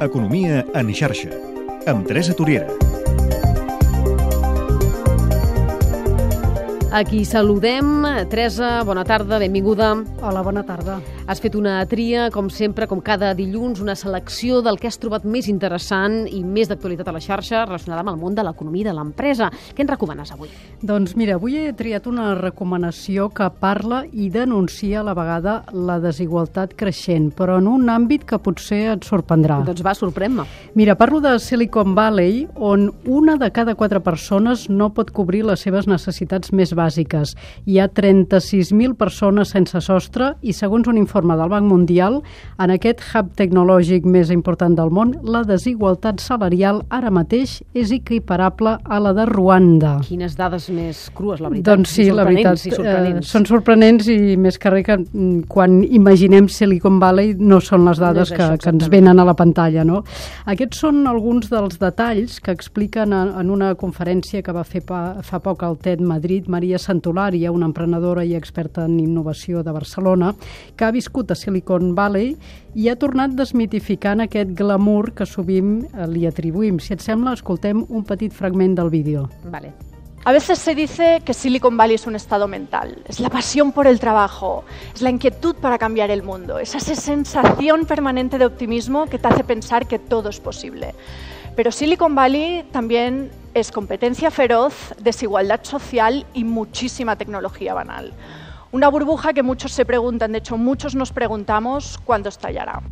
Economia en xarxa, amb Teresa Toriera. Aquí saludem. Teresa, bona tarda, benvinguda. Hola, bona tarda. Has fet una tria, com sempre, com cada dilluns, una selecció del que has trobat més interessant i més d'actualitat a la xarxa relacionada amb el món de l'economia i de l'empresa. Què ens recomanes avui? Doncs mira, avui he triat una recomanació que parla i denuncia a la vegada la desigualtat creixent, però en un àmbit que potser et sorprendrà. Doncs va, sorprèn-me. Mira, parlo de Silicon Valley, on una de cada quatre persones no pot cobrir les seves necessitats més bàsiques. Hi ha 36.000 persones sense sostre i, segons un informe del Banc Mundial, en aquest hub tecnològic més important del món, la desigualtat salarial ara mateix és equiparable a la de Ruanda. Quines dades més crues, la veritat. Doncs sí, la veritat, i sorprenents. Eh, són sorprenents i més que res que mm, quan imaginem Silicon Valley no són les dades No que, això, que ens venen a la pantalla. No? Aquests són alguns dels detalls que expliquen en, en una conferència que va fer pa, fa poc al TED Madrid Maria Santolària, una emprenedora i experta en innovació de Barcelona, que ha viscut a Silicon Valley i ha tornat desmitificant aquest glamour que sovint eh, li atribuïm. Si et sembla, escoltem un petit fragment del vídeo. Vale. A veces se dice que Silicon Valley es un estado mental, es la pasión por el trabajo, es la inquietud para cambiar el mundo, es esa sensación permanente de optimismo que te hace pensar que todo es posible. Pero Silicon Valley también es competencia feroz, desigualdad social y muchísima tecnología banal. Una burbuja que muchos se preguntan, de hecho muchos nos preguntamos cuándo estallará.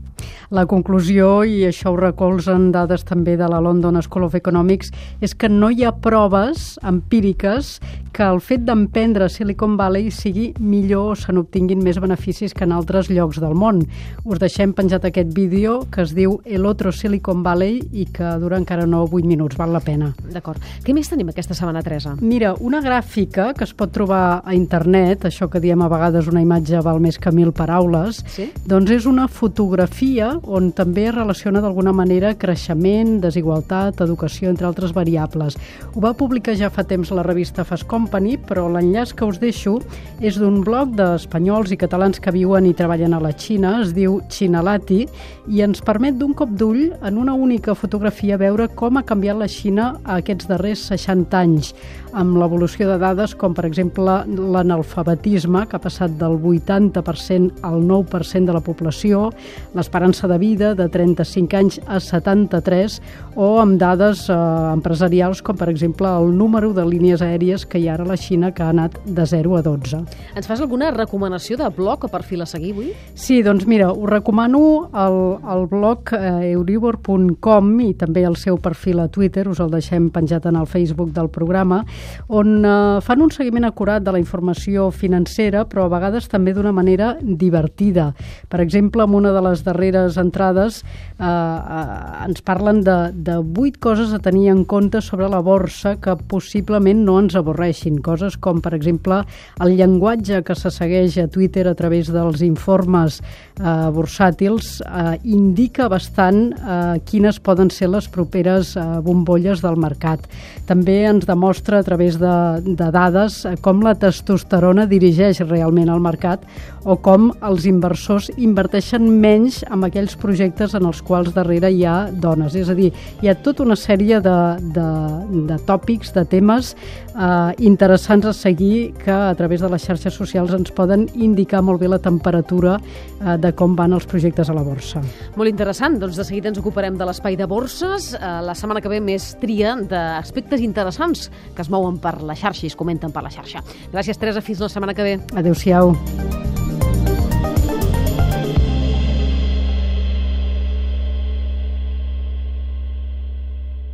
La conclusió, i això ho recolzen dades també de la London School of Economics, és que no hi ha proves empíriques que el fet d'emprendre Silicon Valley sigui millor o se n'obtinguin més beneficis que en altres llocs del món. Us deixem penjat aquest vídeo que es diu El otro Silicon Valley i que dura encara no 8 minuts, val la pena. D'acord. Què més tenim aquesta setmana, Teresa? Mira, una gràfica que es pot trobar a internet, això que diem a vegades una imatge val més que mil paraules, Sí? doncs és una fotografia on també relaciona d'alguna manera creixement, desigualtat, educació, entre altres variables. Ho va publicar ja fa temps la revista Fast Company, però l'enllaç que us deixo és d'un blog d'espanyols i catalans que viuen i treballen a la Xina, es diu Xinalati, i ens permet d'un cop d'ull en una única fotografia veure com ha canviat la Xina aquests darrers 60 anys, amb l'evolució de dades com, per exemple, l'analfabetisme, que ha passat del 80% al 9% de la població, l'esperança de vida de 35 anys a 73, o amb dades eh, empresarials com, per exemple, el número de línies aèries que hi ha ara a la Xina, que ha anat de 0 a 12. Ens fas alguna recomanació de blog o perfil a seguir avui? Sí, doncs mira, us recomano el, el blog eh, euribor.com i també el seu perfil a Twitter, us el deixem penjat en el Facebook del programa, on eh, fan un seguiment acurat de la informació financera, però a vegades també d'una manera divertida. Per exemple, en una de les darreres entrades eh, eh, ens parlen de, de vuit coses a tenir en compte sobre la borsa que possiblement no ens avorreixin. Coses com, per exemple, el llenguatge que se segueix a Twitter a través dels informes eh, bursàtils eh, indica bastant eh, quines poden ser les properes eh, bombolles del mercat. També ens demostra a través de, de dades eh, com la testosterona dirigeix realment el mercat o com els inversors inverteixen menys aquells projectes en els quals darrere hi ha dones. És a dir, hi ha tota una sèrie de, de, de tòpics, de temes eh, interessants a seguir que a través de les xarxes socials ens poden indicar molt bé la temperatura eh, de com van els projectes a la borsa. Molt interessant. Doncs de seguida ens ocuparem de l'espai de borses. Eh, La setmana que ve més tria d'aspectes interessants que es mouen per la xarxa i es comenten per la xarxa. Gràcies, Teresa. Fins la setmana que ve. Adéu-siau.